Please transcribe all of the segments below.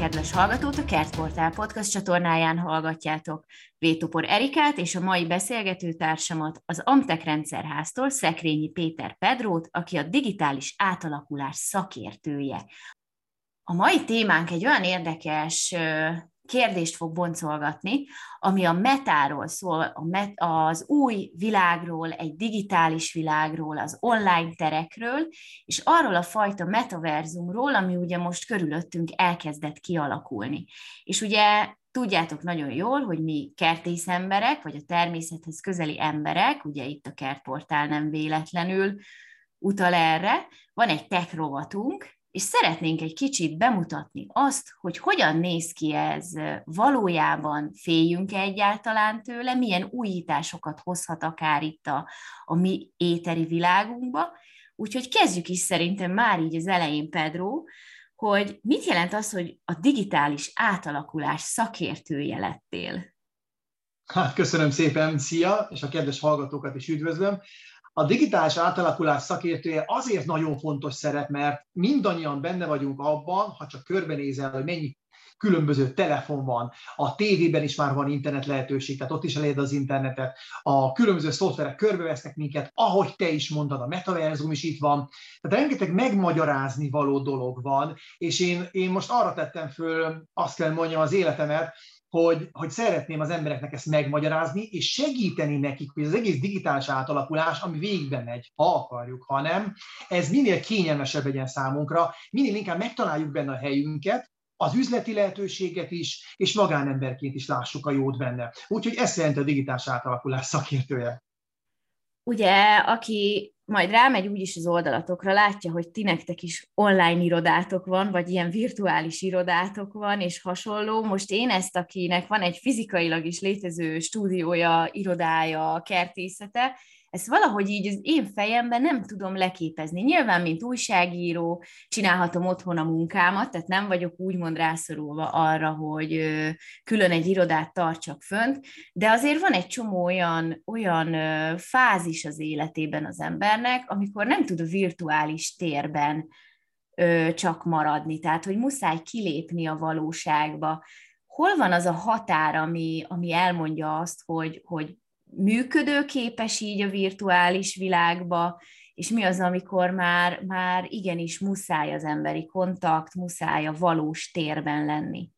kedves hallgatót, a Kertportál podcast csatornáján hallgatjátok. Vétopor Erikát és a mai beszélgető társamat, az Amtek rendszerháztól Szekrényi Péter Pedrót, aki a digitális átalakulás szakértője. A mai témánk egy olyan érdekes kérdést fog boncolgatni, ami a metáról szól, a met, az új világról, egy digitális világról, az online terekről, és arról a fajta metaverzumról, ami ugye most körülöttünk elkezdett kialakulni. És ugye tudjátok nagyon jól, hogy mi kertész emberek, vagy a természethez közeli emberek, ugye itt a kertportál nem véletlenül utal erre, van egy tech rovatunk, és szeretnénk egy kicsit bemutatni azt, hogy hogyan néz ki ez valójában, féljünk-e egyáltalán tőle, milyen újításokat hozhat akár itt a, a mi éteri világunkba. Úgyhogy kezdjük is szerintem már így az elején, Pedro, hogy mit jelent az, hogy a digitális átalakulás szakértője lettél? Hát köszönöm szépen, szia, és a kedves hallgatókat is üdvözlöm. A digitális átalakulás szakértője azért nagyon fontos szerep, mert mindannyian benne vagyunk abban, ha csak körbenézel, hogy mennyi különböző telefon van, a tévében is már van internet lehetőség, tehát ott is elérd az internetet, a különböző szoftverek körbevesznek minket, ahogy te is mondtad, a metaverzum is itt van, tehát rengeteg megmagyarázni való dolog van, és én, én most arra tettem föl, azt kell mondjam, az életemet, hogy, hogy szeretném az embereknek ezt megmagyarázni, és segíteni nekik, hogy az egész digitális átalakulás, ami végbe megy, ha akarjuk, ha nem, ez minél kényelmesebb legyen számunkra, minél inkább megtaláljuk benne a helyünket, az üzleti lehetőséget is, és magánemberként is lássuk a jót benne. Úgyhogy ez szerint a digitális átalakulás szakértője. Ugye, aki majd rámegy úgyis az oldalatokra, látja, hogy ti nektek is online irodátok van, vagy ilyen virtuális irodátok van, és hasonló. Most én ezt, akinek van egy fizikailag is létező stúdiója, irodája, kertészete, ezt valahogy így az én fejemben nem tudom leképezni. Nyilván, mint újságíró, csinálhatom otthon a munkámat, tehát nem vagyok úgymond rászorulva arra, hogy külön egy irodát tartsak fönt, de azért van egy csomó olyan, olyan fázis az életében az embernek, amikor nem tud a virtuális térben csak maradni, tehát hogy muszáj kilépni a valóságba. Hol van az a határ, ami, ami elmondja azt, hogy, hogy működőképes így a virtuális világba, és mi az, amikor már, már igenis muszáj az emberi kontakt, muszáj a valós térben lenni?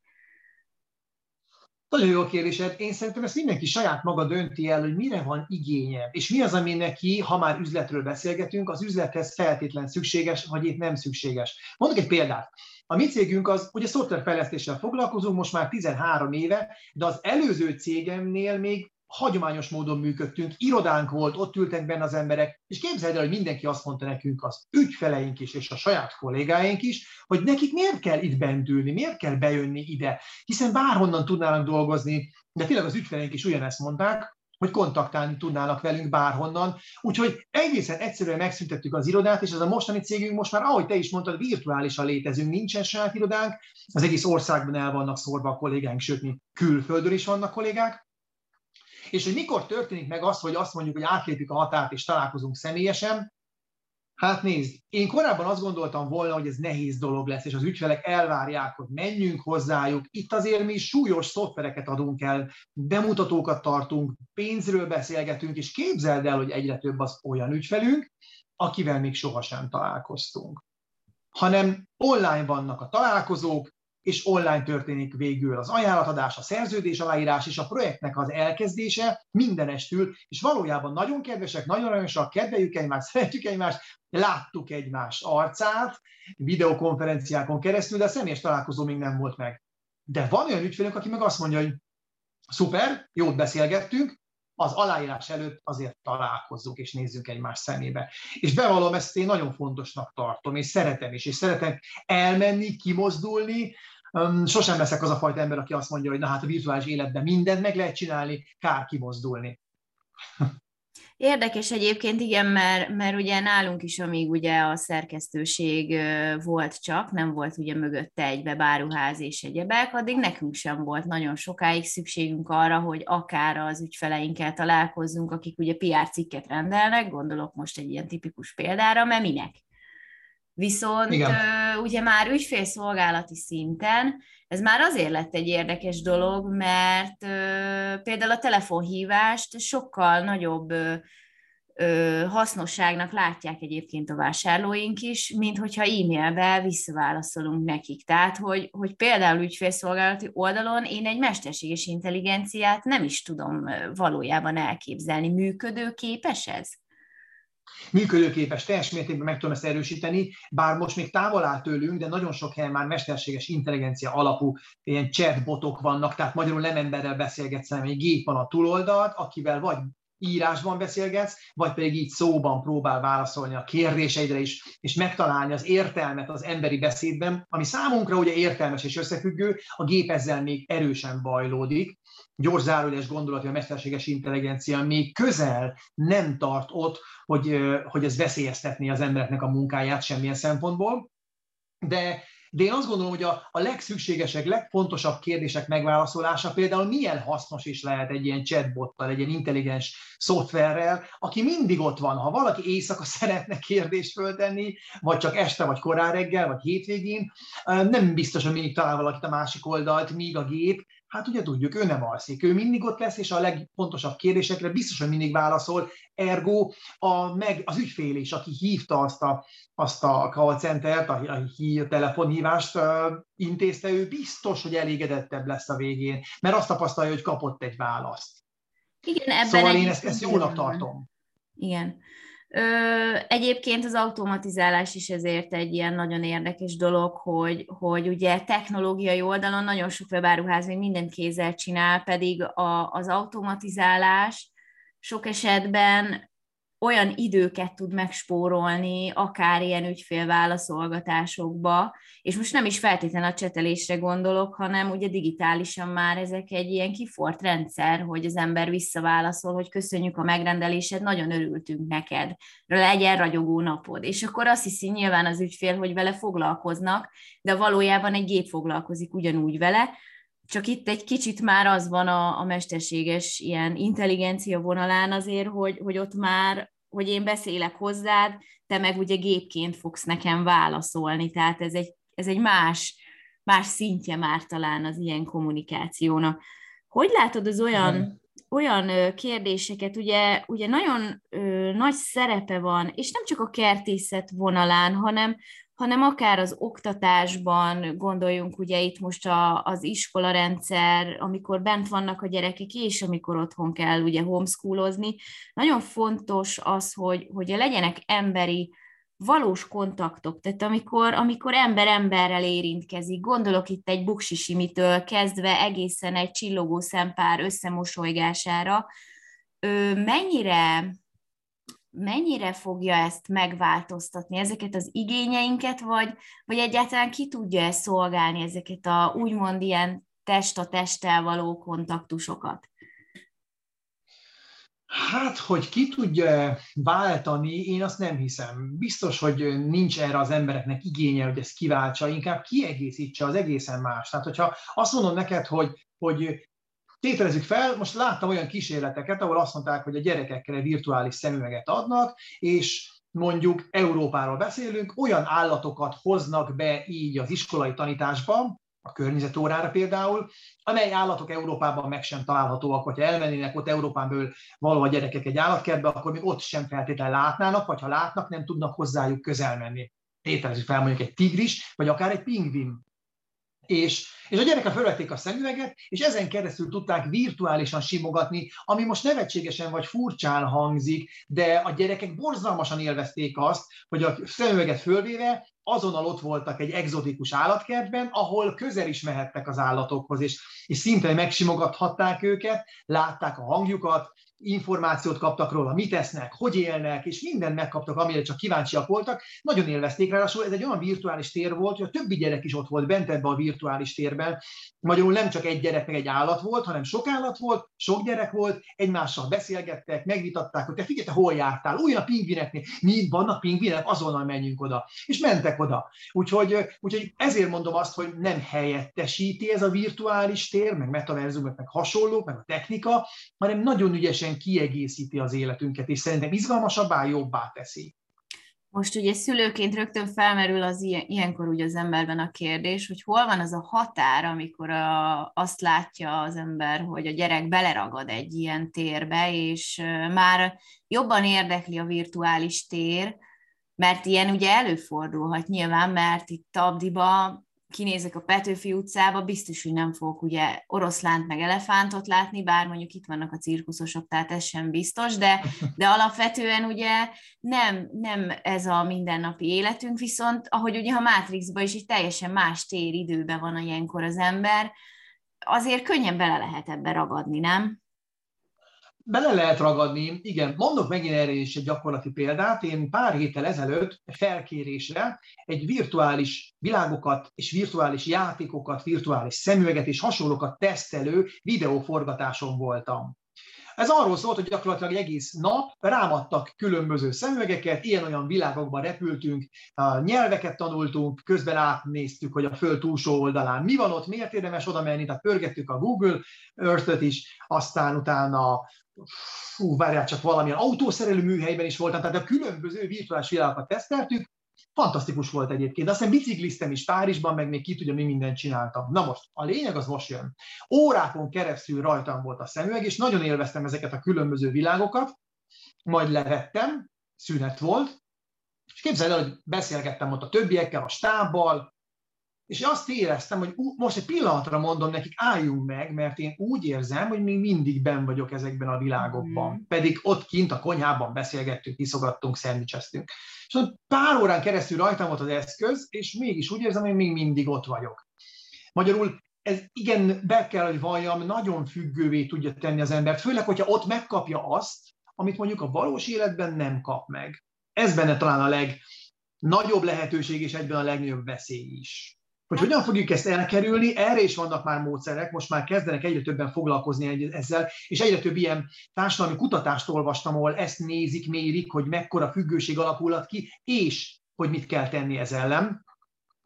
Nagyon jó kérdésed. Én szerintem ezt mindenki saját maga dönti el, hogy mire van igénye, és mi az, ami neki, ha már üzletről beszélgetünk, az üzlethez feltétlen szükséges, vagy itt nem szükséges. Mondok egy példát. A mi cégünk az, ugye szoftverfejlesztéssel foglalkozunk most már 13 éve, de az előző cégemnél még hagyományos módon működtünk, irodánk volt, ott ültek benne az emberek, és képzeld el, hogy mindenki azt mondta nekünk, az ügyfeleink is, és a saját kollégáink is, hogy nekik miért kell itt bent ülni, miért kell bejönni ide, hiszen bárhonnan tudnának dolgozni, de tényleg az ügyfeleink is ugyanezt mondták, hogy kontaktálni tudnának velünk bárhonnan. Úgyhogy egészen egyszerűen megszüntettük az irodát, és ez a mostani cégünk most már, ahogy te is mondtad, virtuálisan létezünk, nincsen saját irodánk, az egész országban el vannak szórva a kollégáink, sőt, mi külföldön is vannak kollégák, és hogy mikor történik meg az, hogy azt mondjuk, hogy átlépjük a határt és találkozunk személyesen, Hát nézd, én korábban azt gondoltam volna, hogy ez nehéz dolog lesz, és az ügyfelek elvárják, hogy menjünk hozzájuk. Itt azért mi súlyos szoftvereket adunk el, bemutatókat tartunk, pénzről beszélgetünk, és képzeld el, hogy egyre több az olyan ügyfelünk, akivel még sohasem találkoztunk. Hanem online vannak a találkozók, és online történik végül az ajánlatadás, a szerződés aláírás és a projektnek az elkezdése mindenestül, és valójában nagyon kedvesek, nagyon aranyosak, kedveljük egymást, szeretjük egymást, láttuk egymás arcát videokonferenciákon keresztül, de a személyes találkozó még nem volt meg. De van olyan ügyfélünk, aki meg azt mondja, hogy szuper, jót beszélgettünk, az aláírás előtt azért találkozzunk és nézzünk egymás szemébe. És bevallom, ezt én nagyon fontosnak tartom, és szeretem is, és szeretem elmenni, kimozdulni, Sosem leszek az a fajta ember, aki azt mondja, hogy na hát a virtuális életben mindent meg lehet csinálni, kár kimozdulni. Érdekes egyébként, igen, mert, mert ugye nálunk is, amíg ugye a szerkesztőség volt csak, nem volt ugye mögötte egy bebáruház és egyebek, addig nekünk sem volt nagyon sokáig szükségünk arra, hogy akár az ügyfeleinkkel találkozzunk, akik ugye PR cikket rendelnek, gondolok most egy ilyen tipikus példára, mert minek? Viszont Igen. ugye már ügyfélszolgálati szinten ez már azért lett egy érdekes dolog, mert például a telefonhívást sokkal nagyobb hasznosságnak látják egyébként a vásárlóink is, mint hogyha e-mailbe visszaválaszolunk nekik. Tehát, hogy, hogy például ügyfélszolgálati oldalon én egy mesterséges intelligenciát nem is tudom valójában elképzelni. Működőképes ez? Működőképes, teljes mértékben meg tudom ezt erősíteni, bár most még távol áll tőlünk, de nagyon sok helyen már mesterséges intelligencia alapú ilyen chatbotok vannak, tehát magyarul nem emberrel beszélgetsz, hanem egy gép van a túloldalt, akivel vagy írásban beszélgetsz, vagy pedig így szóban próbál válaszolni a kérdéseidre is, és megtalálni az értelmet az emberi beszédben, ami számunkra ugye értelmes és összefüggő, a gép ezzel még erősen bajlódik. Gyors zárójeles gondolat, hogy a mesterséges intelligencia még közel nem tart ott, hogy, hogy ez veszélyeztetné az embereknek a munkáját semmilyen szempontból, de de én azt gondolom, hogy a, a legszükségesek, legfontosabb kérdések megválaszolása például milyen hasznos is lehet egy ilyen chatbottal, egy ilyen intelligens szoftverrel, aki mindig ott van. Ha valaki éjszaka szeretne kérdést föltenni, vagy csak este, vagy korán reggel, vagy hétvégén, nem biztos, hogy mindig talál valakit a másik oldalt, míg a gép Hát ugye tudjuk, ő nem alszik, ő mindig ott lesz, és a legfontosabb kérdésekre biztos, hogy mindig válaszol. Ergo a, meg az ügyfél is, aki hívta azt a, azt a call center-t, a, a, a telefonhívást uh, intézte, ő biztos, hogy elégedettebb lesz a végén, mert azt tapasztalja, hogy kapott egy választ. Igen, ebben szóval én ezt, ezt jónak tartom. Igen. Ö, egyébként az automatizálás is ezért egy ilyen nagyon érdekes dolog, hogy, hogy ugye technológiai oldalon nagyon sok webáruház még mindent kézzel csinál, pedig a, az automatizálás sok esetben olyan időket tud megspórolni, akár ilyen ügyfélválaszolgatásokba, és most nem is feltétlenül a csetelésre gondolok, hanem ugye digitálisan már ezek egy ilyen kifort rendszer, hogy az ember visszaválaszol, hogy köszönjük a megrendelésed, nagyon örültünk neked, legyen ragyogó napod. És akkor azt hiszi nyilván az ügyfél, hogy vele foglalkoznak, de valójában egy gép foglalkozik ugyanúgy vele, csak itt egy kicsit már az van a, a mesterséges ilyen intelligencia vonalán azért, hogy, hogy ott már hogy én beszélek hozzád, te meg ugye gépként fogsz nekem válaszolni, tehát ez egy, ez egy más, más szintje már talán az ilyen kommunikációnak. Hogy látod az olyan, olyan kérdéseket, ugye, ugye nagyon ö, nagy szerepe van, és nem csak a kertészet vonalán, hanem, hanem akár az oktatásban, gondoljunk ugye itt most a, az iskolarendszer, amikor bent vannak a gyerekek, és amikor otthon kell ugye homeschoolozni, nagyon fontos az, hogy, hogy legyenek emberi valós kontaktok, tehát amikor, amikor ember emberrel érintkezik, gondolok itt egy buksisimitől kezdve egészen egy csillogó szempár összemosolygására, mennyire mennyire fogja ezt megváltoztatni, ezeket az igényeinket, vagy, vagy egyáltalán ki tudja ezt szolgálni, ezeket a úgymond ilyen test a testtel való kontaktusokat? Hát, hogy ki tudja váltani, én azt nem hiszem. Biztos, hogy nincs erre az embereknek igénye, hogy ezt kiváltsa, inkább kiegészítse az egészen más. Tehát, hogyha azt mondom neked, hogy, hogy Tételezzük fel, most láttam olyan kísérleteket, ahol azt mondták, hogy a gyerekekre virtuális szemüveget adnak, és mondjuk Európáról beszélünk, olyan állatokat hoznak be így az iskolai tanításba, a környezetórára például, amely állatok Európában meg sem találhatóak, hogyha elmennének ott Európán belül való a gyerekek egy állatkertbe, akkor még ott sem feltétlenül látnának, vagy ha látnak, nem tudnak hozzájuk közel menni. Tételezzük fel mondjuk egy tigris, vagy akár egy pingvin. És, és a gyerekek felvették a szemüveget, és ezen keresztül tudták virtuálisan simogatni, ami most nevetségesen vagy furcsán hangzik, de a gyerekek borzalmasan élvezték azt, hogy a szemüveget fölvéve azonnal ott voltak egy egzotikus állatkertben, ahol közel is mehettek az állatokhoz, és, és szinte megsimogathatták őket, látták a hangjukat, információt kaptak róla, mit esznek, hogy élnek, és mindent megkaptak, amire csak kíváncsiak voltak. Nagyon élvezték, ráadásul ez egy olyan virtuális tér volt, hogy a többi gyerek is ott volt bent ebbe a virtuális térben. Magyarul nem csak egy gyerek meg egy állat volt, hanem sok állat volt, sok gyerek volt, egymással beszélgettek, megvitatták, hogy te figyelj, te hol jártál, olyan pingvineknél, mi vannak pingvinek, azonnal menjünk oda. És mentek oda. Úgyhogy, úgyhogy ezért mondom azt, hogy nem helyettesíti ez a virtuális tér, meg metaverzum, meg hasonlók, meg a technika, hanem nagyon ügyesen teljesen kiegészíti az életünket, és szerintem izgalmasabbá, jobbá teszi. Most ugye szülőként rögtön felmerül az ilyen, ilyenkor ugye az emberben a kérdés, hogy hol van az a határ, amikor a, azt látja az ember, hogy a gyerek beleragad egy ilyen térbe, és már jobban érdekli a virtuális tér, mert ilyen ugye előfordulhat nyilván, mert itt Tabdiba kinézek a Petőfi utcába, biztos, hogy nem fogok ugye oroszlánt meg elefántot látni, bár mondjuk itt vannak a cirkuszosok, tehát ez sem biztos, de, de alapvetően ugye nem, nem ez a mindennapi életünk, viszont ahogy ugye a Matrixban is egy teljesen más téridőben van a ilyenkor az ember, azért könnyen bele lehet ebbe ragadni, nem? Bele lehet ragadni, igen. Mondok megint erre is egy gyakorlati példát. Én pár héttel ezelőtt felkérésre egy virtuális világokat és virtuális játékokat, virtuális szemüveget és hasonlókat tesztelő videóforgatáson voltam. Ez arról szólt, hogy gyakorlatilag egész nap rámadtak különböző szemüvegeket, ilyen-olyan világokban repültünk, nyelveket tanultunk, közben átnéztük, hogy a föld túlsó oldalán mi van ott, miért érdemes oda menni, tehát pörgettük a Google Earth-öt is, aztán utána fú, várjál csak valamilyen autószerelő műhelyben is voltam, tehát a különböző virtuális világokat teszteltük, fantasztikus volt egyébként. Aztán bicikliztem is Párizsban, meg még ki tudja, mi mindent csináltam. Na most, a lényeg az most jön. Órákon keresztül rajtam volt a szemüveg, és nagyon élveztem ezeket a különböző világokat, majd levettem, szünet volt, és képzeld el, hogy beszélgettem ott a többiekkel, a stábbal, és azt éreztem, hogy most egy pillanatra mondom nekik, álljunk meg, mert én úgy érzem, hogy még mindig ben vagyok ezekben a világokban. Mm. Pedig ott kint a konyhában beszélgettünk, iszogattunk, szendvicseztünk. És ott pár órán keresztül rajtam volt az eszköz, és mégis úgy érzem, hogy még mindig ott vagyok. Magyarul ez igen, be kell, hogy valljam, nagyon függővé tudja tenni az embert, főleg, hogyha ott megkapja azt, amit mondjuk a valós életben nem kap meg. Ez benne talán a legnagyobb lehetőség, és egyben a legnagyobb veszély is. Hogy hogyan fogjuk ezt elkerülni, erre is vannak már módszerek, most már kezdenek egyre többen foglalkozni ezzel, és egyre több ilyen társadalmi kutatást olvastam, ahol ezt nézik, mérik, hogy mekkora függőség alakulhat ki, és hogy mit kell tenni ez ellen.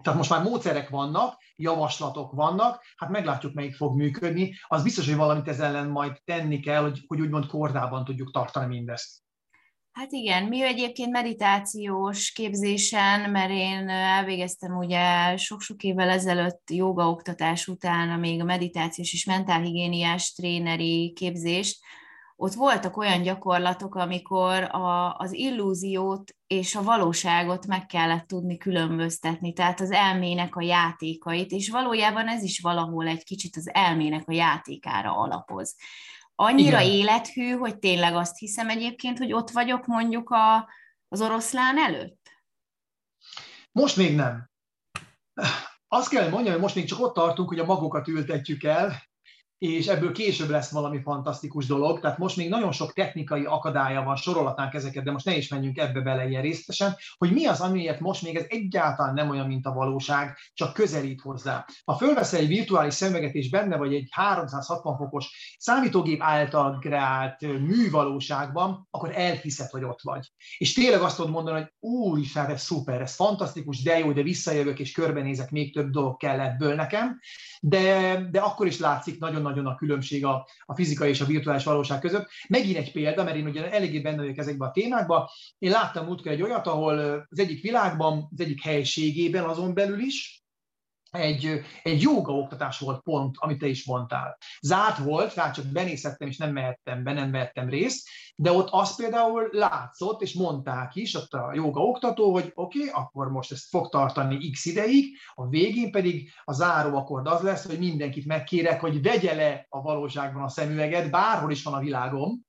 Tehát most már módszerek vannak, javaslatok vannak, hát meglátjuk, melyik fog működni. Az biztos, hogy valamit ez ellen majd tenni kell, hogy, hogy úgymond kordában tudjuk tartani mindezt. Hát igen, mi egyébként meditációs képzésen, mert én elvégeztem ugye sok-sok évvel ezelőtt joga oktatás után, még a meditációs és mentálhigiéniás tréneri képzést, ott voltak olyan gyakorlatok, amikor a, az illúziót és a valóságot meg kellett tudni különböztetni, tehát az elmének a játékait, és valójában ez is valahol egy kicsit az elmének a játékára alapoz annyira Igen. élethű, hogy tényleg azt hiszem egyébként, hogy ott vagyok mondjuk a, az oroszlán előtt? Most még nem. Azt kell mondjam, hogy most még csak ott tartunk, hogy a magokat ültetjük el, és ebből később lesz valami fantasztikus dolog. Tehát most még nagyon sok technikai akadálya van, sorolhatnánk ezeket, de most ne is menjünk ebbe bele ilyen részletesen, hogy mi az, amiért most még ez egyáltalán nem olyan, mint a valóság, csak közelít hozzá. Ha fölveszel egy virtuális szemüveget és benne vagy egy 360 fokos számítógép által kreált művalóságban, akkor elhiszed, hogy ott vagy. És tényleg azt tudod mondani, hogy új, ez szuper, ez fantasztikus, de jó, de visszajövök és körbenézek, még több dolog kell ebből nekem, de, de akkor is látszik nagyon nagyon a különbség a, a fizikai és a virtuális valóság között. Megint egy példa, mert én ugye eléggé benne vagyok ezekben a témákban. Én láttam múltkor egy olyat, ahol az egyik világban, az egyik helységében azon belül is, egy, egy joga oktatás volt pont, amit te is mondtál. Zárt volt, rá csak benézhettem, és nem mehettem be, nem vehettem részt, de ott az például látszott, és mondták is ott a joga oktató, hogy oké, okay, akkor most ezt fog tartani x ideig, a végén pedig a záró akkord az lesz, hogy mindenkit megkérek, hogy vegye le a valóságban a szemüveget, bárhol is van a világon,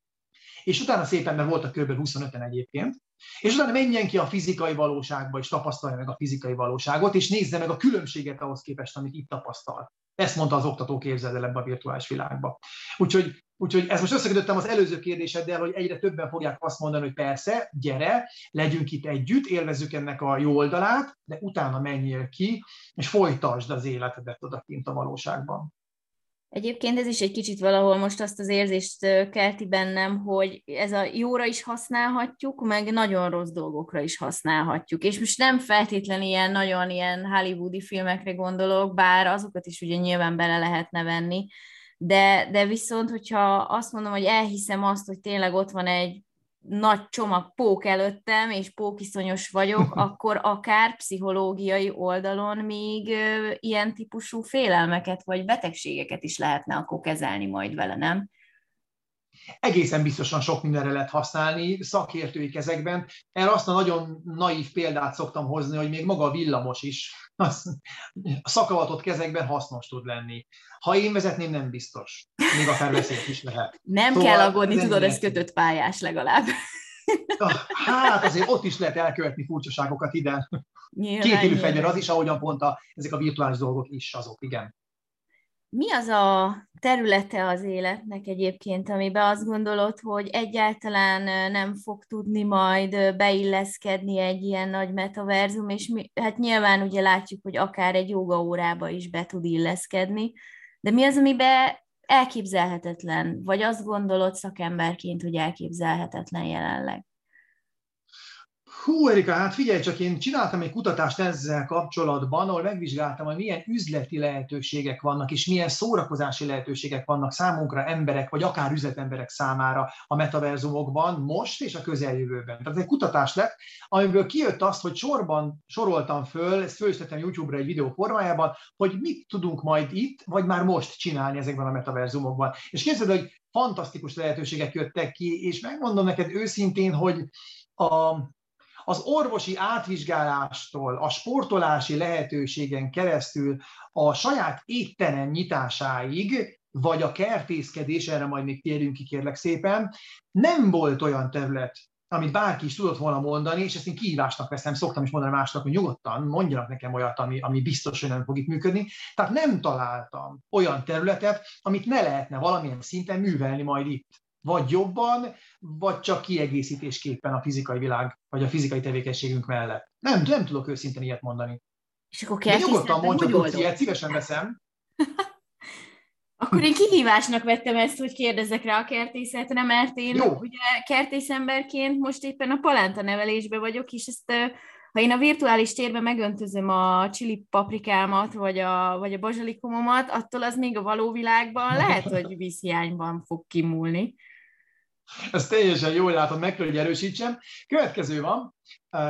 és utána szépen, mert voltak kb. 25-en egyébként, és utána menjen ki a fizikai valóságba, és tapasztalja meg a fizikai valóságot, és nézze meg a különbséget ahhoz képest, amit itt tapasztal. Ezt mondta az oktató képzeld ebbe a virtuális világba. Úgyhogy, úgyhogy ezt most összekötöttem az előző kérdéseddel, hogy egyre többen fogják azt mondani, hogy persze, gyere, legyünk itt együtt, élvezzük ennek a jó oldalát, de utána menjél ki, és folytasd az életedet odakint a valóságban. Egyébként ez is egy kicsit valahol most azt az érzést kelti bennem, hogy ez a jóra is használhatjuk, meg nagyon rossz dolgokra is használhatjuk. És most nem feltétlenül ilyen nagyon ilyen hollywoodi filmekre gondolok, bár azokat is ugye nyilván bele lehetne venni, de, de viszont, hogyha azt mondom, hogy elhiszem azt, hogy tényleg ott van egy nagy csomag pók előttem, és pókiszonyos vagyok, akkor akár pszichológiai oldalon még ilyen típusú félelmeket vagy betegségeket is lehetne akkor kezelni majd vele, nem? egészen biztosan sok mindenre lehet használni szakértői kezekben. Erre azt a nagyon naív példát szoktam hozni, hogy még maga a villamos is a szakavatott kezekben hasznos tud lenni. Ha én vezetném, nem biztos. Még akár veszélyes is lehet. Nem szóval kell aggódni, tudod, ez kötött pályás legalább. Hát azért ott is lehet elkövetni furcsaságokat ide. Két élő fegyver az is, ahogyan pont a, ezek a virtuális dolgok is azok, igen. Mi az a területe az életnek egyébként, amiben azt gondolod, hogy egyáltalán nem fog tudni majd beilleszkedni egy ilyen nagy metaverzum, és mi, hát nyilván ugye látjuk, hogy akár egy joga órába is be tud illeszkedni, de mi az, amiben elképzelhetetlen, vagy azt gondolod szakemberként, hogy elképzelhetetlen jelenleg? Hú, Erika, hát figyelj csak, én csináltam egy kutatást ezzel kapcsolatban, ahol megvizsgáltam, hogy milyen üzleti lehetőségek vannak, és milyen szórakozási lehetőségek vannak számunkra emberek, vagy akár üzletemberek számára a metaverzumokban most és a közeljövőben. Tehát egy kutatás lett, amiből kijött azt, hogy sorban soroltam föl, ezt fölösítettem YouTube-ra egy videó formájában, hogy mit tudunk majd itt, vagy már most csinálni ezekben a metaverzumokban. És képzeld, hogy fantasztikus lehetőségek jöttek ki, és megmondom neked őszintén, hogy a, az orvosi átvizsgálástól, a sportolási lehetőségen keresztül a saját étterem nyitásáig, vagy a kertészkedés, erre majd még térjünk ki kérlek szépen, nem volt olyan terület, amit bárki is tudott volna mondani, és ezt én kihívásnak veszem, szoktam is mondani másnak, hogy nyugodtan mondjanak nekem olyat, ami, ami biztos, hogy nem fog itt működni. Tehát nem találtam olyan területet, amit ne lehetne valamilyen szinten művelni majd itt vagy jobban, vagy csak kiegészítésképpen a fizikai világ, vagy a fizikai tevékenységünk mellett. Nem, nem tudok őszintén ilyet mondani. És akkor kell nyugodtan mondja, hogy ilyet szívesen veszem. Akkor én kihívásnak vettem ezt, hogy kérdezzek rá a kertészetre, mert én Jó. ugye kertészemberként most éppen a palánta nevelésbe vagyok, és ezt ha én a virtuális térben megöntözöm a csili paprikámat, vagy a, vagy a bazsalikomomat, attól az még a való világban lehet, hogy vízhiányban fog kimúlni. Ezt teljesen jól látom, meg kell, hogy erősítsem. Következő van,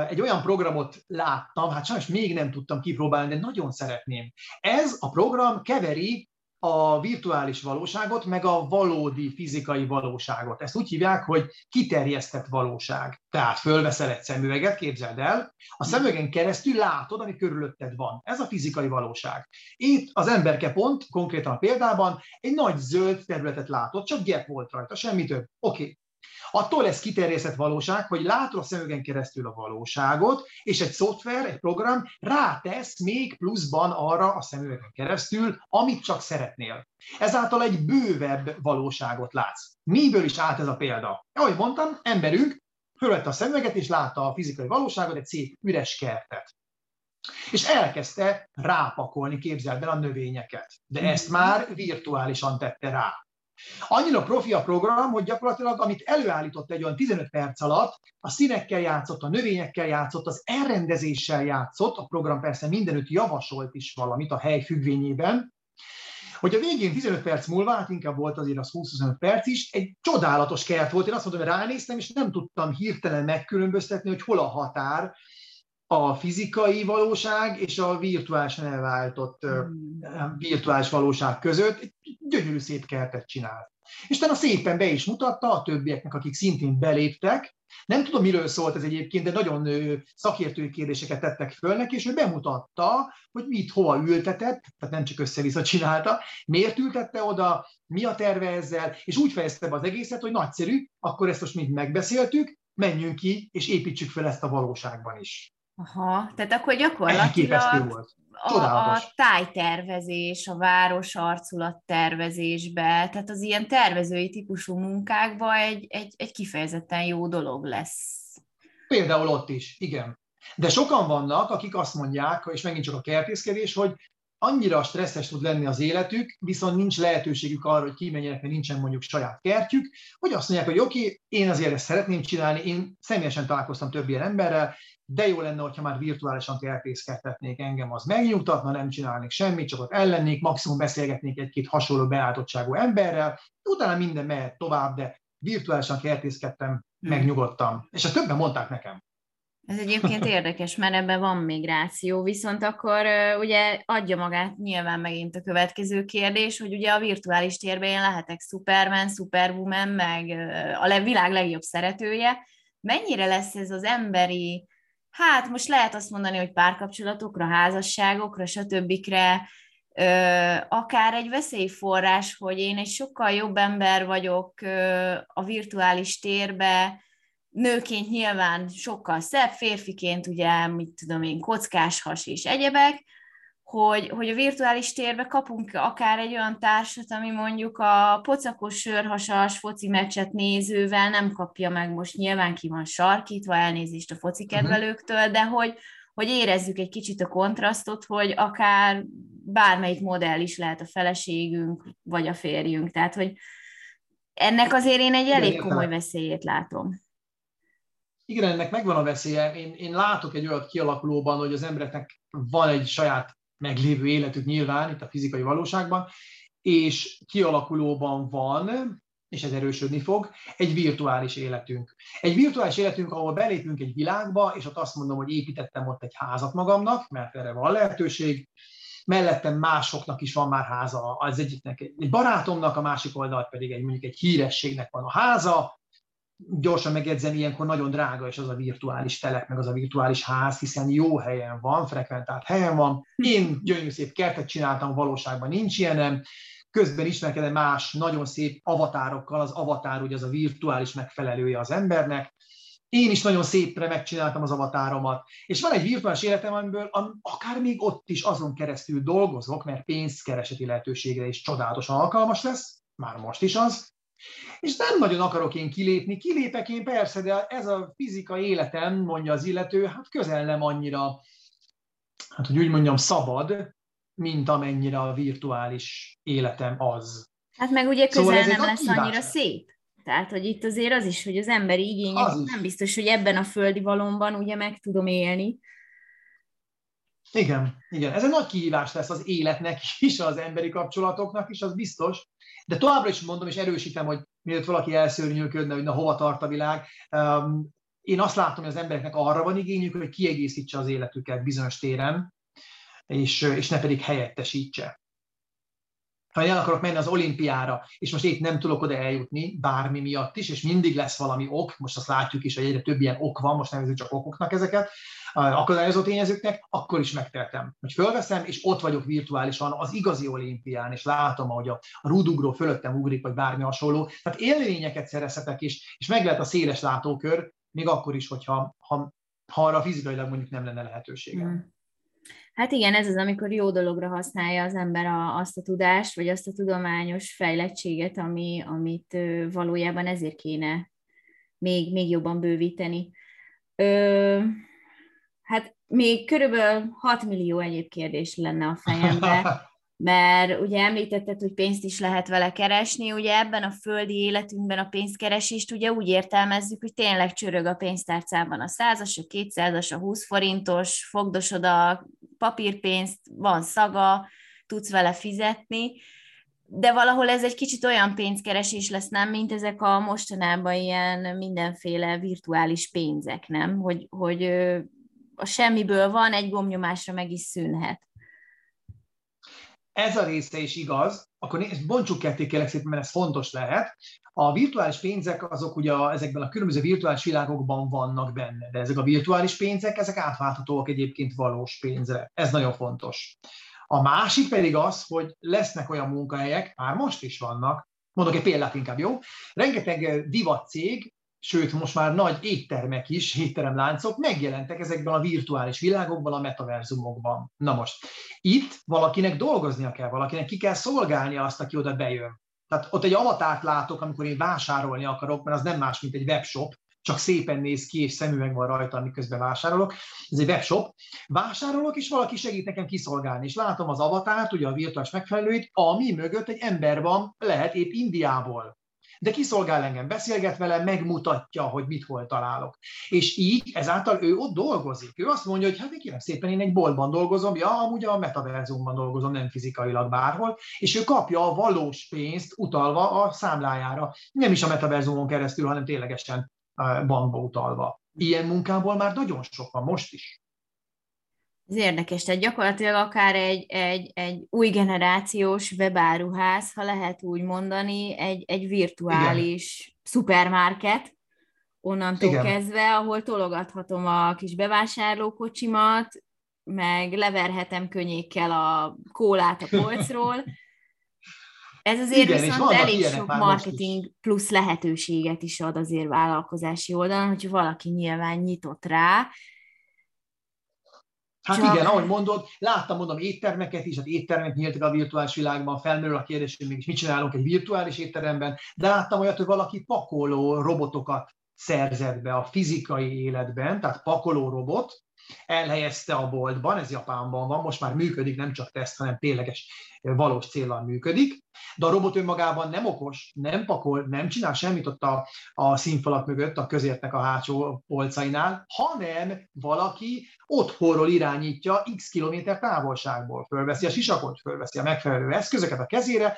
egy olyan programot láttam, hát sajnos még nem tudtam kipróbálni, de nagyon szeretném. Ez a program keveri a virtuális valóságot, meg a valódi fizikai valóságot. Ezt úgy hívják, hogy kiterjesztett valóság. Tehát fölveszel egy szemüveget, képzeld el, a szemüvegen keresztül látod, ami körülötted van. Ez a fizikai valóság. Itt az emberke pont, konkrétan a példában, egy nagy zöld területet látott, csak gep volt rajta, semmi több. Oké, okay. Attól lesz kiterjesztett valóság, hogy látod a szemüvegen keresztül a valóságot, és egy szoftver, egy program rátesz még pluszban arra a szemüvegen keresztül, amit csak szeretnél. Ezáltal egy bővebb valóságot látsz. Miből is állt ez a példa? Ahogy mondtam, emberünk fölvette a szemüveget, és látta a fizikai valóságot, egy szép üres kertet. És elkezdte rápakolni, képzeld el a növényeket. De ezt már virtuálisan tette rá. Annyira profi a program, hogy gyakorlatilag, amit előállított egy olyan 15 perc alatt, a színekkel játszott, a növényekkel játszott, az elrendezéssel játszott, a program persze mindenütt javasolt is valamit a hely függvényében, hogy a végén 15 perc múlva, hát inkább volt azért az 20-25 perc is, egy csodálatos kert volt. Én azt mondom, hogy ránéztem, és nem tudtam hirtelen megkülönböztetni, hogy hol a határ a fizikai valóság és a virtuálisan elváltott hmm. virtuális valóság között. Gyönyörű szép kertet csinált. És utána szépen be is mutatta a többieknek, akik szintén beléptek. Nem tudom, miről szólt ez egyébként, de nagyon szakértői kérdéseket tettek föl neki, és ő bemutatta, hogy mit hova ültetett, tehát nem csak össze-vissza csinálta, miért ültette oda, mi a terve ezzel, és úgy fejezte be az egészet, hogy nagyszerű, akkor ezt most mind megbeszéltük, menjünk ki, és építsük fel ezt a valóságban is. Aha, tehát akkor gyakorlatilag volt. A, a tájtervezés, a város arculat tervezésbe, tehát az ilyen tervezői típusú munkákban egy, egy, egy kifejezetten jó dolog lesz. Például ott is, igen. De sokan vannak, akik azt mondják, és megint csak a kertészkedés, hogy annyira stresszes tud lenni az életük, viszont nincs lehetőségük arra, hogy kimenjenek, mert nincsen mondjuk saját kertjük, hogy azt mondják, hogy oké, okay, én azért ezt szeretném csinálni, én személyesen találkoztam több ilyen emberrel, de jó lenne, hogyha már virtuálisan kertészkedhetnék engem, az megnyugtatna, nem csinálnék semmit, csak ott ellennék, maximum beszélgetnék egy-két hasonló beálltottságú emberrel, utána minden mehet tovább, de virtuálisan kertészkedtem megnyugodtam. És a többen mondták nekem. Ez egyébként érdekes, mert ebben van migráció, viszont akkor ugye adja magát nyilván megint a következő kérdés, hogy ugye a virtuális térben én lehetek Superman, Superwoman, meg a világ legjobb szeretője. Mennyire lesz ez az emberi, hát most lehet azt mondani, hogy párkapcsolatokra, házasságokra, stb akár egy veszélyforrás, hogy én egy sokkal jobb ember vagyok a virtuális térbe, nőként nyilván sokkal szebb, férfiként ugye, mit tudom én, kockás has és egyebek, hogy, hogy a virtuális térbe kapunk akár egy olyan társat, ami mondjuk a pocakos sörhasas foci meccset nézővel nem kapja meg most nyilván ki van sarkítva, elnézést a foci mhm. kedvelőktől, de hogy, hogy érezzük egy kicsit a kontrasztot, hogy akár bármelyik modell is lehet a feleségünk, vagy a férjünk. Tehát, hogy ennek azért én egy elég komoly veszélyét látom. Igen, ennek megvan a veszélye. Én, én látok egy olyat kialakulóban, hogy az embereknek van egy saját meglévő életük nyilván, itt a fizikai valóságban, és kialakulóban van, és ez erősödni fog, egy virtuális életünk. Egy virtuális életünk, ahol belépünk egy világba, és ott azt mondom, hogy építettem ott egy házat magamnak, mert erre van lehetőség, mellettem másoknak is van már háza, az egyiknek egy barátomnak, a másik oldalt pedig egy mondjuk egy hírességnek van a háza, gyorsan megjegyzem, ilyenkor nagyon drága is az a virtuális telek, meg az a virtuális ház, hiszen jó helyen van, frekventált helyen van. Én gyönyörű szép kertet csináltam, valóságban nincs ilyenem. Közben ismerkedem más nagyon szép avatárokkal, az avatár ugye az a virtuális megfelelője az embernek, én is nagyon szépre megcsináltam az avatáromat, és van egy virtuális életem, amiből akár még ott is azon keresztül dolgozok, mert pénzkereseti lehetőségre is csodálatosan alkalmas lesz, már most is az, és nem nagyon akarok én kilépni, kilépek én persze, de ez a fizikai életem, mondja az illető, hát közel nem annyira, hát hogy úgy mondjam, szabad, mint amennyire a virtuális életem az. Hát meg ugye közel szóval nem lesz annyira szép. Tehát, hogy itt azért az is, hogy az emberi igények nem biztos, hogy ebben a földi valomban ugye meg tudom élni. Igen, igen. Ez egy nagy kihívás lesz az életnek is, az emberi kapcsolatoknak is, az biztos. De továbbra is mondom, és erősítem, hogy mielőtt valaki elszörnyűködne, hogy na hova tart a világ, um, én azt látom, hogy az embereknek arra van igényük, hogy kiegészítse az életüket bizonyos téren, és, és ne pedig helyettesítse ha el akarok menni az olimpiára, és most itt nem tudok oda eljutni, bármi miatt is, és mindig lesz valami ok, most azt látjuk is, hogy egyre több ilyen ok van, most nevezünk csak okoknak ezeket, akadályozó tényezőknek, akkor is megteltem. Hogy fölveszem, és ott vagyok virtuálisan az igazi olimpián, és látom, hogy a, rúdugró fölöttem ugrik, vagy bármi hasonló. Tehát élményeket szerezhetek is, és meg lehet a széles látókör, még akkor is, hogyha ha, ha arra fizikailag mondjuk nem lenne lehetőségem. Mm. Hát igen, ez az, amikor jó dologra használja az ember a, azt a tudást, vagy azt a tudományos fejlettséget, ami, amit valójában ezért kéne még, még jobban bővíteni. Ö, hát még körülbelül 6 millió egyéb kérdés lenne a fejemben, mert ugye említetted, hogy pénzt is lehet vele keresni, ugye ebben a földi életünkben a pénzkeresést ugye úgy értelmezzük, hogy tényleg csörög a pénztárcában a százas, a kétszázas, a 20 forintos, fogdosod a papírpénzt, van szaga, tudsz vele fizetni, de valahol ez egy kicsit olyan pénzkeresés lesz, nem, mint ezek a mostanában ilyen mindenféle virtuális pénzek, nem? Hogy, hogy a semmiből van, egy gomnyomásra meg is szűnhet ez a része is igaz, akkor bontsuk ketté kérlek szépen, mert ez fontos lehet. A virtuális pénzek azok ugye ezekben a különböző virtuális világokban vannak benne, de ezek a virtuális pénzek, ezek átválthatóak egyébként valós pénzre. Ez nagyon fontos. A másik pedig az, hogy lesznek olyan munkahelyek, már most is vannak, mondok egy példát inkább, jó? Rengeteg divat cég sőt most már nagy éttermek is, étteremláncok megjelentek ezekben a virtuális világokban, a metaverzumokban. Na most, itt valakinek dolgoznia kell, valakinek ki kell szolgálnia azt, aki oda bejön. Tehát ott egy avatárt látok, amikor én vásárolni akarok, mert az nem más, mint egy webshop, csak szépen néz ki, és szemüveg van rajta, miközben vásárolok. Ez egy webshop. Vásárolok, és valaki segít nekem kiszolgálni. És látom az avatárt, ugye a virtuális megfelelőit, ami mögött egy ember van, lehet épp Indiából de kiszolgál engem, beszélget vele, megmutatja, hogy mit hol találok. És így ezáltal ő ott dolgozik. Ő azt mondja, hogy hát én kérem szépen, én egy boltban dolgozom, ja, amúgy a metaverzumban dolgozom, nem fizikailag bárhol, és ő kapja a valós pénzt utalva a számlájára. Nem is a metaverzumon keresztül, hanem ténylegesen bankba utalva. Ilyen munkából már nagyon sok van most is. Ez érdekes, tehát gyakorlatilag akár egy, egy, egy új generációs webáruház, ha lehet úgy mondani, egy, egy virtuális Igen. szupermarket, onnantól Igen. kezdve, ahol tologathatom a kis bevásárlókocsimat, meg leverhetem könnyékkel a kólát a polcról. Ez azért Igen, viszont elég sok marketing plusz lehetőséget is ad azért vállalkozási oldalon, hogyha valaki nyilván nyitott rá, Hát Csak... igen, ahogy mondod, láttam, mondom, éttermeket is, hát éttermek nyíltak a virtuális világban, felmerül a kérdés, hogy mégis mit csinálunk egy virtuális étteremben, de láttam olyat, hogy valaki pakoló robotokat szerzett be a fizikai életben, tehát pakoló robot, elhelyezte a boltban, ez Japánban van, most már működik, nem csak teszt, hanem tényleges valós célral működik, de a robot önmagában nem okos, nem pakol, nem csinál semmit ott a, a színfalak mögött, a közértnek a hátsó polcainál, hanem valaki otthonról irányítja x kilométer távolságból, fölveszi a sisakot, fölveszi a megfelelő eszközöket a kezére,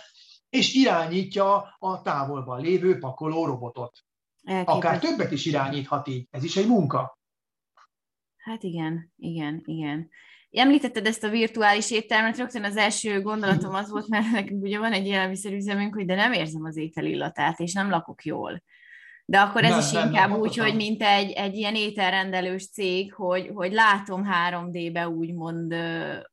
és irányítja a távolban lévő pakoló robotot. Elképes. Akár többet is irányíthat így. Ez is egy munka. Hát igen, igen, igen. Említetted ezt a virtuális éttermet, rögtön az első gondolatom az volt, mert nekünk ugye van egy élelmiszerüzemünk, hogy de nem érzem az étel illatát, és nem lakok jól. De akkor ez nem, is nem, inkább nem, úgy, hogy mint egy, egy ilyen ételrendelős cég, hogy, hogy látom 3D-be úgymond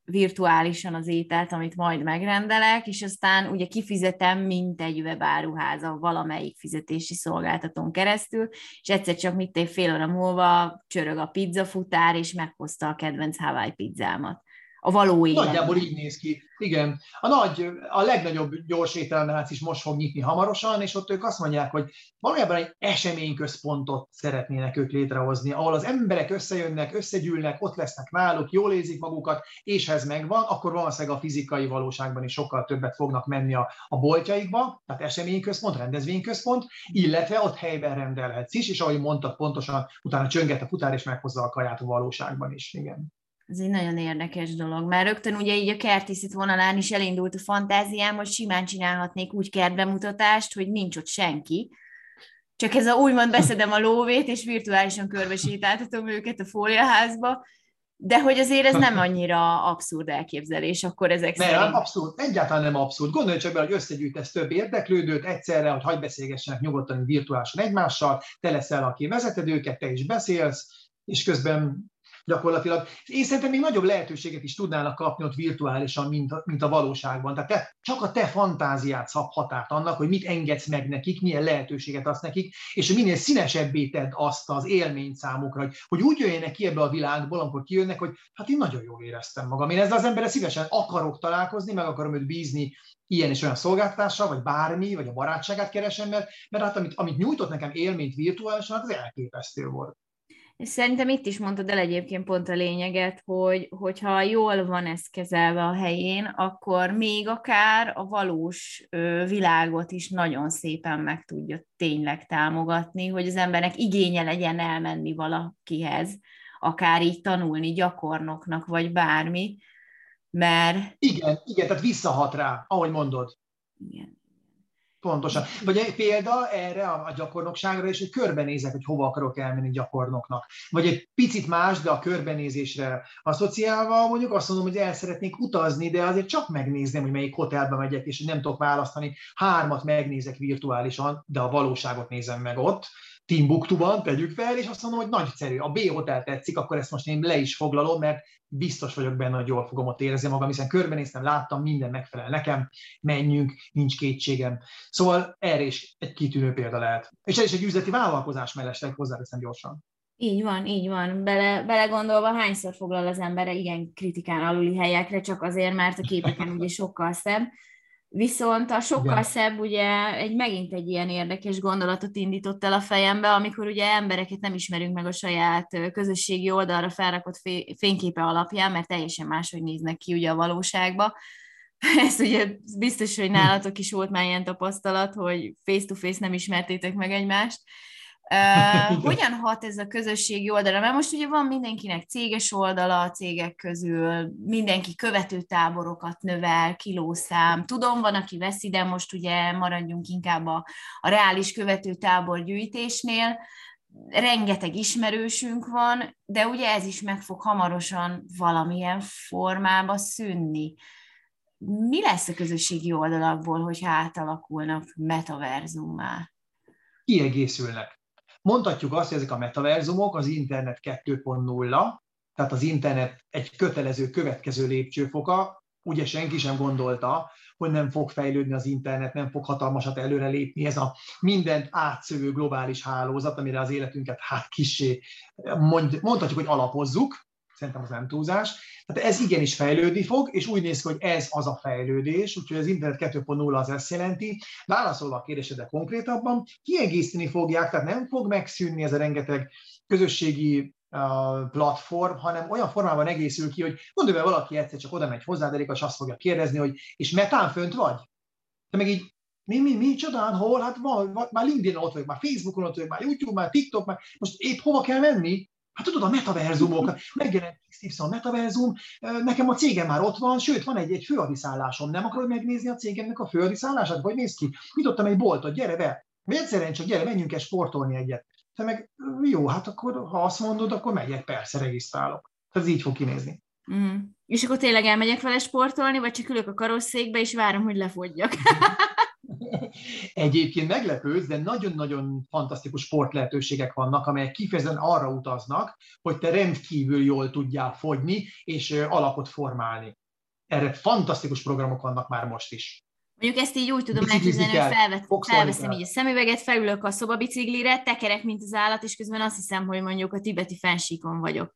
virtuálisan az ételt, amit majd megrendelek, és aztán ugye kifizetem, mint egy webáruháza valamelyik fizetési szolgáltatón keresztül, és egyszer csak mit fél óra múlva csörög a pizzafutár, és meghozta a kedvenc Hawaii pizzámat a való élet. Nagyjából így néz ki. Igen. A, nagy, a legnagyobb gyors étteremlánc is most fog nyitni hamarosan, és ott ők azt mondják, hogy valójában egy eseményközpontot szeretnének ők létrehozni, ahol az emberek összejönnek, összegyűlnek, ott lesznek náluk, jól érzik magukat, és ha ez megvan, akkor valószínűleg a fizikai valóságban is sokkal többet fognak menni a, a boltjaikba, tehát eseményközpont, rendezvényközpont, illetve ott helyben rendelhetsz is, és ahogy mondtad pontosan, utána csönget a futár, és meghozza a kaját a valóságban is. Igen. Ez egy nagyon érdekes dolog, mert rögtön ugye így a kertészet vonalán is elindult a fantáziám, hogy simán csinálhatnék úgy kertbemutatást, hogy nincs ott senki, csak ez a úgymond beszedem a lóvét, és virtuálisan körbesétáltatom őket a fóliaházba, de hogy azért ez nem annyira abszurd elképzelés, akkor ezek nem, szerint... abszurd, egyáltalán nem abszurd. Gondolj csak be, hogy összegyűjtesz több érdeklődőt egyszerre, hogy hagyd beszélgessenek nyugodtan virtuálisan egymással, te leszel, aki vezeted őket, te is beszélsz, és közben gyakorlatilag. Én szerintem még nagyobb lehetőséget is tudnának kapni ott virtuálisan, mint a, mint a valóságban. Tehát te, csak a te fantáziát szab határt annak, hogy mit engedsz meg nekik, milyen lehetőséget adsz nekik, és hogy minél színesebbé tedd azt az élményt számukra, hogy, hogy úgy jöjjenek ki ebbe a világból, amikor kijönnek, hogy hát én nagyon jól éreztem magam. Én ezzel az emberrel szívesen akarok találkozni, meg akarom őt bízni ilyen és olyan szolgáltatással, vagy bármi, vagy a barátságát keresem, mert, mert hát amit, amit nyújtott nekem élményt virtuálisan, hát az elképesztő volt. És szerintem itt is mondtad el egyébként pont a lényeget, hogy hogyha jól van ez kezelve a helyén, akkor még akár a valós világot is nagyon szépen meg tudja tényleg támogatni, hogy az embernek igénye legyen elmenni valakihez, akár így tanulni gyakornoknak, vagy bármi, mert... Igen, igen, tehát visszahat rá, ahogy mondod. Igen. Pontosan. Vagy egy példa erre a, gyakornokságra, és hogy körbenézek, hogy hova akarok elmenni gyakornoknak. Vagy egy picit más, de a körbenézésre asszociálva mondjuk azt mondom, hogy el szeretnék utazni, de azért csak megnézném, hogy melyik hotelbe megyek, és nem tudok választani. Hármat megnézek virtuálisan, de a valóságot nézem meg ott. Timbuktuban tegyük fel, és azt mondom, hogy nagyszerű, a B hotel tetszik, akkor ezt most én le is foglalom, mert biztos vagyok benne, hogy jól fogom ott érezni magam, hiszen körbenéztem, láttam, minden megfelel nekem, menjünk, nincs kétségem. Szóval erre is egy kitűnő példa lehet. És ez is egy üzleti vállalkozás mellesleg hozzáteszem gyorsan. Így van, így van. Bele, belegondolva, hányszor foglal az ember ilyen kritikán aluli helyekre, csak azért, mert a képeken ugye sokkal szebb. Viszont a sokkal Igen. szebb, ugye egy, megint egy ilyen érdekes gondolatot indított el a fejembe, amikor ugye embereket nem ismerünk meg a saját közösségi oldalra felrakott fényképe alapján, mert teljesen máshogy néznek ki ugye a valóságba. Ez ugye biztos, hogy nálatok is volt már ilyen tapasztalat, hogy face-to-face nem ismertétek meg egymást, Uh, hogyan hat ez a közösségi oldala? Mert most ugye van mindenkinek céges oldala a cégek közül, mindenki követő táborokat növel, kilószám. Tudom, van, aki veszi, de most ugye maradjunk inkább a, a reális követő tábor gyűjtésnél. rengeteg ismerősünk van, de ugye ez is meg fog hamarosan valamilyen formába szűnni. Mi lesz a közösségi oldalakból, hogyha átalakulnak metaverzummá? Kiegészülnek. Mondhatjuk azt, hogy ezek a metaverzumok az internet 2.0, tehát az internet egy kötelező következő lépcsőfoka, ugye senki sem gondolta, hogy nem fog fejlődni az internet, nem fog hatalmasat előrelépni ez a mindent átszövő globális hálózat, amire az életünket hát kisé mond, mondhatjuk, hogy alapozzuk, szerintem az nem túlzás. Tehát ez igenis fejlődni fog, és úgy néz ki, hogy ez az a fejlődés, úgyhogy az Internet 2.0 az ezt jelenti. Válaszolva a kérdésedre konkrétabban, kiegészíteni fogják, tehát nem fog megszűnni ez a rengeteg közösségi platform, hanem olyan formában egészül ki, hogy gondolj be, valaki egyszer csak oda megy hozzá, de és azt fogja kérdezni, hogy és metán fönt vagy? Te meg így, mi, mi, mi, csodán, hol? Hát van, már LinkedIn ott vagyok, már Facebookon ott vagyok, már YouTube, már TikTok, már most épp hova kell menni? Hát tudod, a metaverzumok, megjelent XY metaverzum, nekem a cégem már ott van, sőt, van egy, egy főadiszállásom, nem akarod megnézni a cégemnek a főadiszállását? Vagy néz ki? Nyitottam egy boltot, gyere be! Vagy egyszerűen csak gyere, menjünk el sportolni egyet. Te meg jó, hát akkor ha azt mondod, akkor megyek, persze, regisztrálok. Ez így fog kinézni. Mm. És akkor tényleg elmegyek vele sportolni, vagy csak ülök a karosszékbe, és várom, hogy lefogyjak. Egyébként meglepődsz, de nagyon-nagyon fantasztikus sportlehetőségek vannak, amelyek kifejezetten arra utaznak, hogy te rendkívül jól tudjál fogyni és alapot formálni. Erre fantasztikus programok vannak már most is. Mondjuk ezt így úgy tudom elképzelni, hogy felvet, felveszem így a szemüveget, felülök a szobabiciklire, tekerek, mint az állat, és közben azt hiszem, hogy mondjuk a tibeti fensíkon vagyok.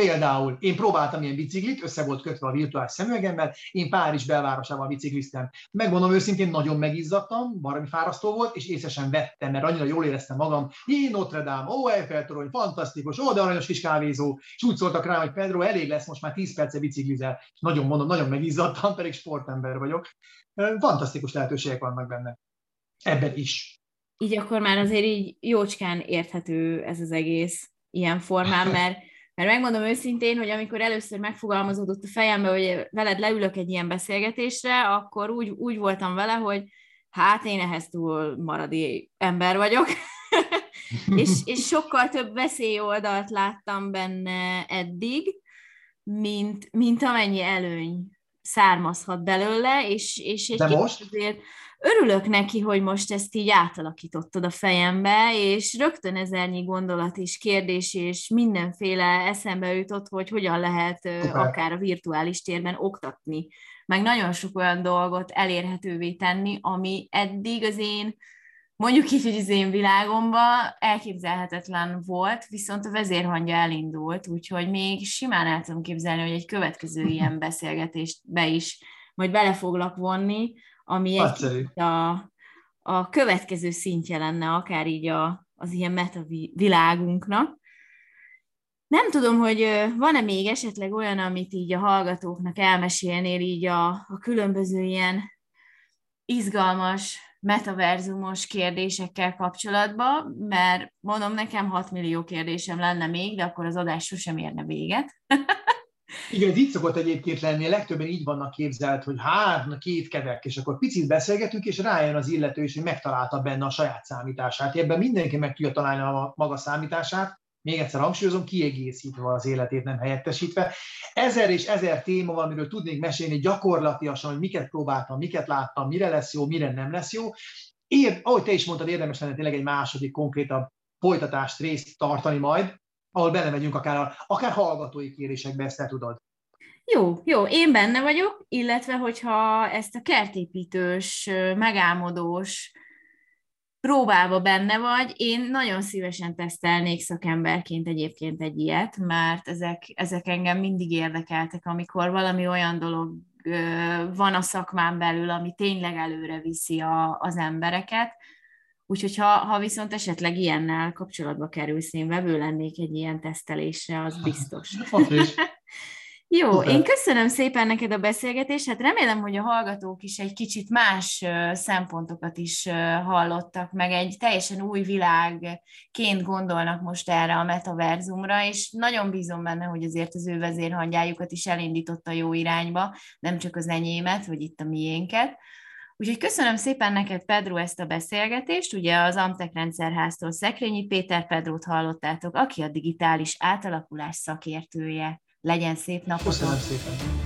Például én próbáltam ilyen biciklit, össze volt kötve a virtuális szemüvegemmel, én Párizs belvárosában bicikliztem. Megmondom őszintén, nagyon megizzadtam, valami fárasztó volt, és észre sem vettem, mert annyira jól éreztem magam. Jé, Notre Dame, ó, Eiffel torony, fantasztikus, ó, de aranyos kis kávézó. És úgy szóltak rá, hogy Pedro, elég lesz, most már 10 perce biciklizel. És nagyon mondom, nagyon megizzadtam, pedig sportember vagyok. Fantasztikus lehetőségek vannak benne. Ebben is. Így akkor már azért így jócskán érthető ez az egész ilyen formán, mert mert megmondom őszintén, hogy amikor először megfogalmazódott a fejembe, hogy veled leülök egy ilyen beszélgetésre, akkor úgy, úgy voltam vele, hogy hát én ehhez túl maradi ember vagyok, és, és sokkal több veszélyoldalt láttam benne eddig, mint, mint amennyi előny származhat belőle, és, és egy De most? azért örülök neki, hogy most ezt így átalakítottad a fejembe, és rögtön ezernyi gondolat és kérdés, és mindenféle eszembe jutott, hogy hogyan lehet Szuper. akár a virtuális térben oktatni, meg nagyon sok olyan dolgot elérhetővé tenni, ami eddig az én mondjuk így, hogy az én világomban elképzelhetetlen volt, viszont a vezérhangja elindult, úgyhogy még simán el tudom képzelni, hogy egy következő ilyen beszélgetést be is majd bele foglak vonni, ami egy a, a következő szintje lenne akár így a, az ilyen meta világunknak. Nem tudom, hogy van-e még esetleg olyan, amit így a hallgatóknak elmesélnél így a, a különböző ilyen izgalmas, metaverzumos kérdésekkel kapcsolatban, mert mondom, nekem 6 millió kérdésem lenne még, de akkor az adás sosem érne véget. Igen, ez így szokott egyébként lenni, legtöbben így vannak képzelt, hogy hát, na kétkedek, és akkor picit beszélgetünk, és rájön az illető is, hogy megtalálta benne a saját számítását. Ebben mindenki meg tudja találni a maga számítását, még egyszer hangsúlyozom, kiegészítve az életét, nem helyettesítve. Ezer és ezer téma van, amiről tudnék mesélni gyakorlatilag, hogy miket próbáltam, miket láttam, mire lesz jó, mire nem lesz jó. Ér, ahogy te is mondtad, érdemes lenne tényleg egy második konkrétabb folytatást, részt tartani majd, ahol belemegyünk akár, akár hallgatói kérésekbe, ezt te tudod. Jó, jó, én benne vagyok, illetve hogyha ezt a kertépítős, megálmodós próbába benne vagy, én nagyon szívesen tesztelnék szakemberként egyébként egy ilyet, mert ezek, ezek engem mindig érdekeltek, amikor valami olyan dolog van a szakmán belül, ami tényleg előre viszi a, az embereket, Úgyhogy ha, ha viszont esetleg ilyennel kapcsolatba kerülsz, én vevő lennék egy ilyen tesztelésre, az biztos. Jó, Szuper. én köszönöm szépen neked a beszélgetést, hát remélem, hogy a hallgatók is egy kicsit más szempontokat is hallottak, meg egy teljesen új világként gondolnak most erre a metaverzumra, és nagyon bízom benne, hogy azért az ő vezérhangyájukat is elindította jó irányba, nem csak az enyémet, vagy itt a miénket. Úgyhogy köszönöm szépen neked, Pedro, ezt a beszélgetést. Ugye az Amtek rendszerháztól Szekrényi Péter Pedrót hallottátok, aki a digitális átalakulás szakértője. Legyen szép napot! Köszönöm szépen!